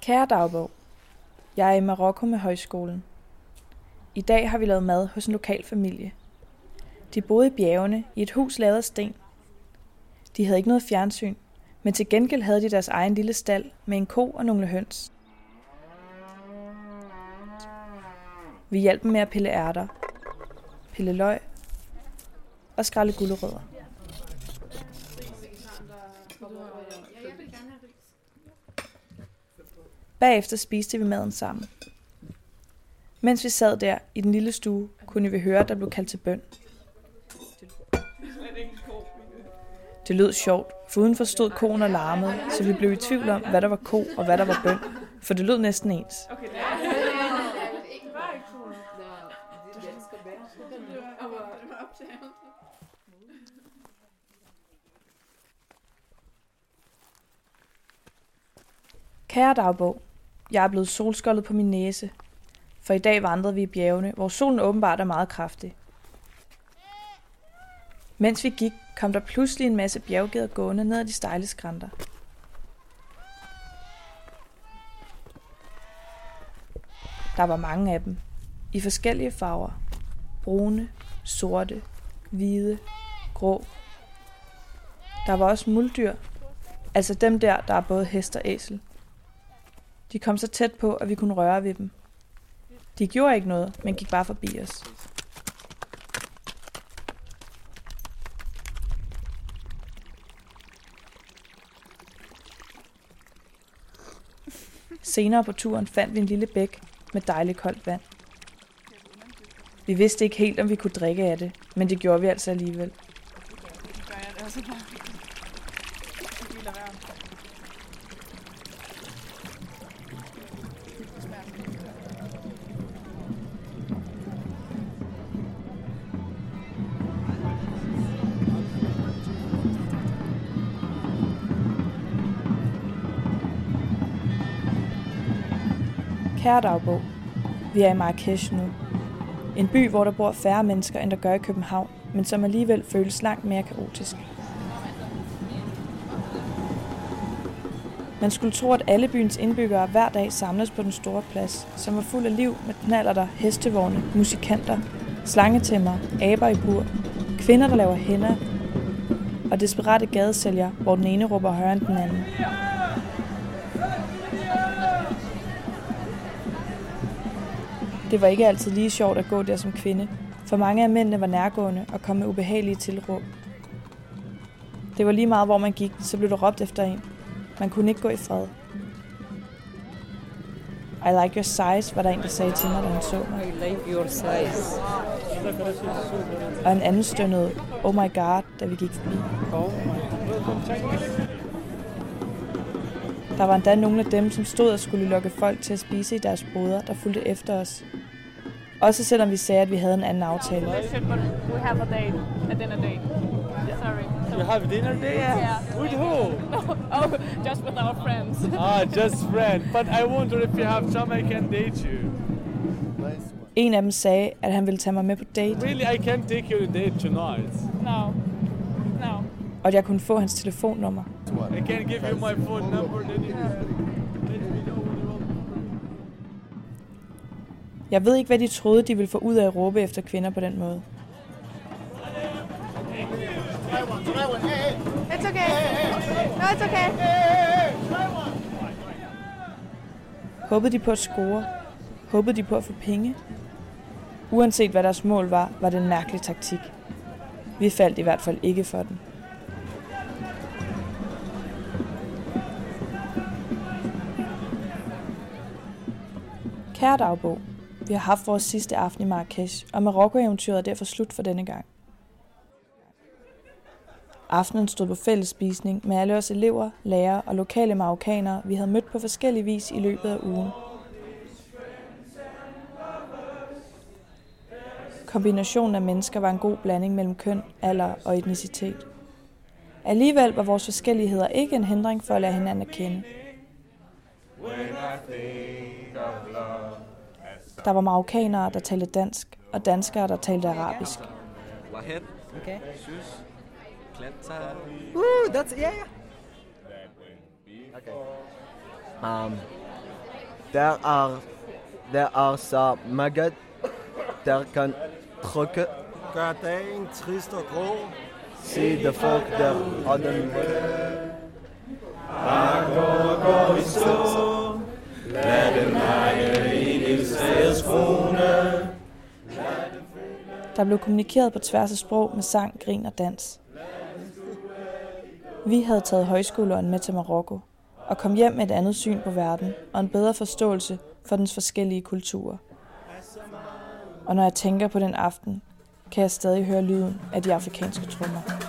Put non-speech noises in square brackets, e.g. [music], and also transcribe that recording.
Kære dagbog, jeg er i Marokko med højskolen. I dag har vi lavet mad hos en lokal familie. De boede i bjergene i et hus lavet af sten. De havde ikke noget fjernsyn, men til gengæld havde de deres egen lille stald med en ko og nogle høns. Vi hjalp dem med at pille ærter, pille løg og skrælle gulerødder. Bagefter spiste vi maden sammen. Mens vi sad der i den lille stue, kunne vi høre, at der blev kaldt til bøn. Det lød sjovt, for udenfor stod koen og larmede, så vi blev i tvivl om, hvad der var ko og hvad der var bøn, for det lød næsten ens. Kære dagbog, jeg er blevet solskoldet på min næse, for i dag vandrede vi i bjergene, hvor solen åbenbart er meget kraftig. Mens vi gik, kom der pludselig en masse bjerggeder gående ned ad de stejle skrænter. Der var mange af dem, i forskellige farver. Brune, sorte, hvide, grå. Der var også muldyr, altså dem der, der er både hest og æsel. De kom så tæt på, at vi kunne røre ved dem. De gjorde ikke noget, men gik bare forbi os. Senere på turen fandt vi en lille bæk med dejligt koldt vand. Vi vidste ikke helt, om vi kunne drikke af det, men det gjorde vi altså alligevel. gør jeg det også bare. Kære dagbog, vi er i Marrakesh nu. En by, hvor der bor færre mennesker, end der gør i København, men som alligevel føles langt mere kaotisk. Man skulle tro, at alle byens indbyggere hver dag samles på den store plads, som var fuld af liv med knallerter, hestevogne, musikanter, slangetæmmer, aber i bur, kvinder, der laver hænder, og desperate gadesælgere, hvor den ene råber højere end den anden. Det var ikke altid lige sjovt at gå der som kvinde, for mange af mændene var nærgående og kom med ubehagelige tilråb. Det var lige meget, hvor man gik, så blev der råbt efter en. Man kunne ikke gå i fred. I like your size, var der en, der sagde til mig, da han så mig. I like your size. Og en anden stønnede, oh my god, da vi gik forbi. Der var endda nogle af dem, som stod og skulle lokke folk til at spise i deres boder, der fulgte efter os. Også selvom vi sagde, at vi havde en anden aftale. We have a date, a dinner date. Sorry. So, You have dinner date? Yeah. With who? [laughs] oh, just with our friends. ah, just friend. But I wonder if you have some I can date you. En af dem sagde, at han ville tage mig med på date, Really, I can take you on a date tonight. No. No. og at jeg kunne få hans telefonnummer. I can give you my phone number. Then you Jeg ved ikke, hvad de troede, de ville få ud af at råbe efter kvinder på den måde. It's okay. No, it's okay. Håbede de på at score? Håbede de på at få penge? Uanset hvad deres mål var, var det en mærkelig taktik. Vi faldt i hvert fald ikke for den. Kære dagbog, vi har haft vores sidste aften i Marrakesh, og Marokko-eventyret er derfor slut for denne gang. Aftenen stod på fællesspisning med alle os elever, lærere og lokale marokkanere, vi havde mødt på forskellige vis i løbet af ugen. Kombinationen af mennesker var en god blanding mellem køn, alder og etnicitet. Alligevel var vores forskelligheder ikke en hindring for at lære hinanden at kende. Der var marokkanere, der talte dansk, og danskere, der talte arabisk. Okay. Uh, that's, yeah, yeah. Okay. Um, there are there are some maggot der kan trukke. Gør dagen trist og grå. Se de folk der ånden. Bare gå, gå i stå. Der blev kommunikeret på tværs af sprog med sang, grin og dans. Vi havde taget højskoleåren med til Marokko og kom hjem med et andet syn på verden og en bedre forståelse for dens forskellige kulturer. Og når jeg tænker på den aften, kan jeg stadig høre lyden af de afrikanske trommer.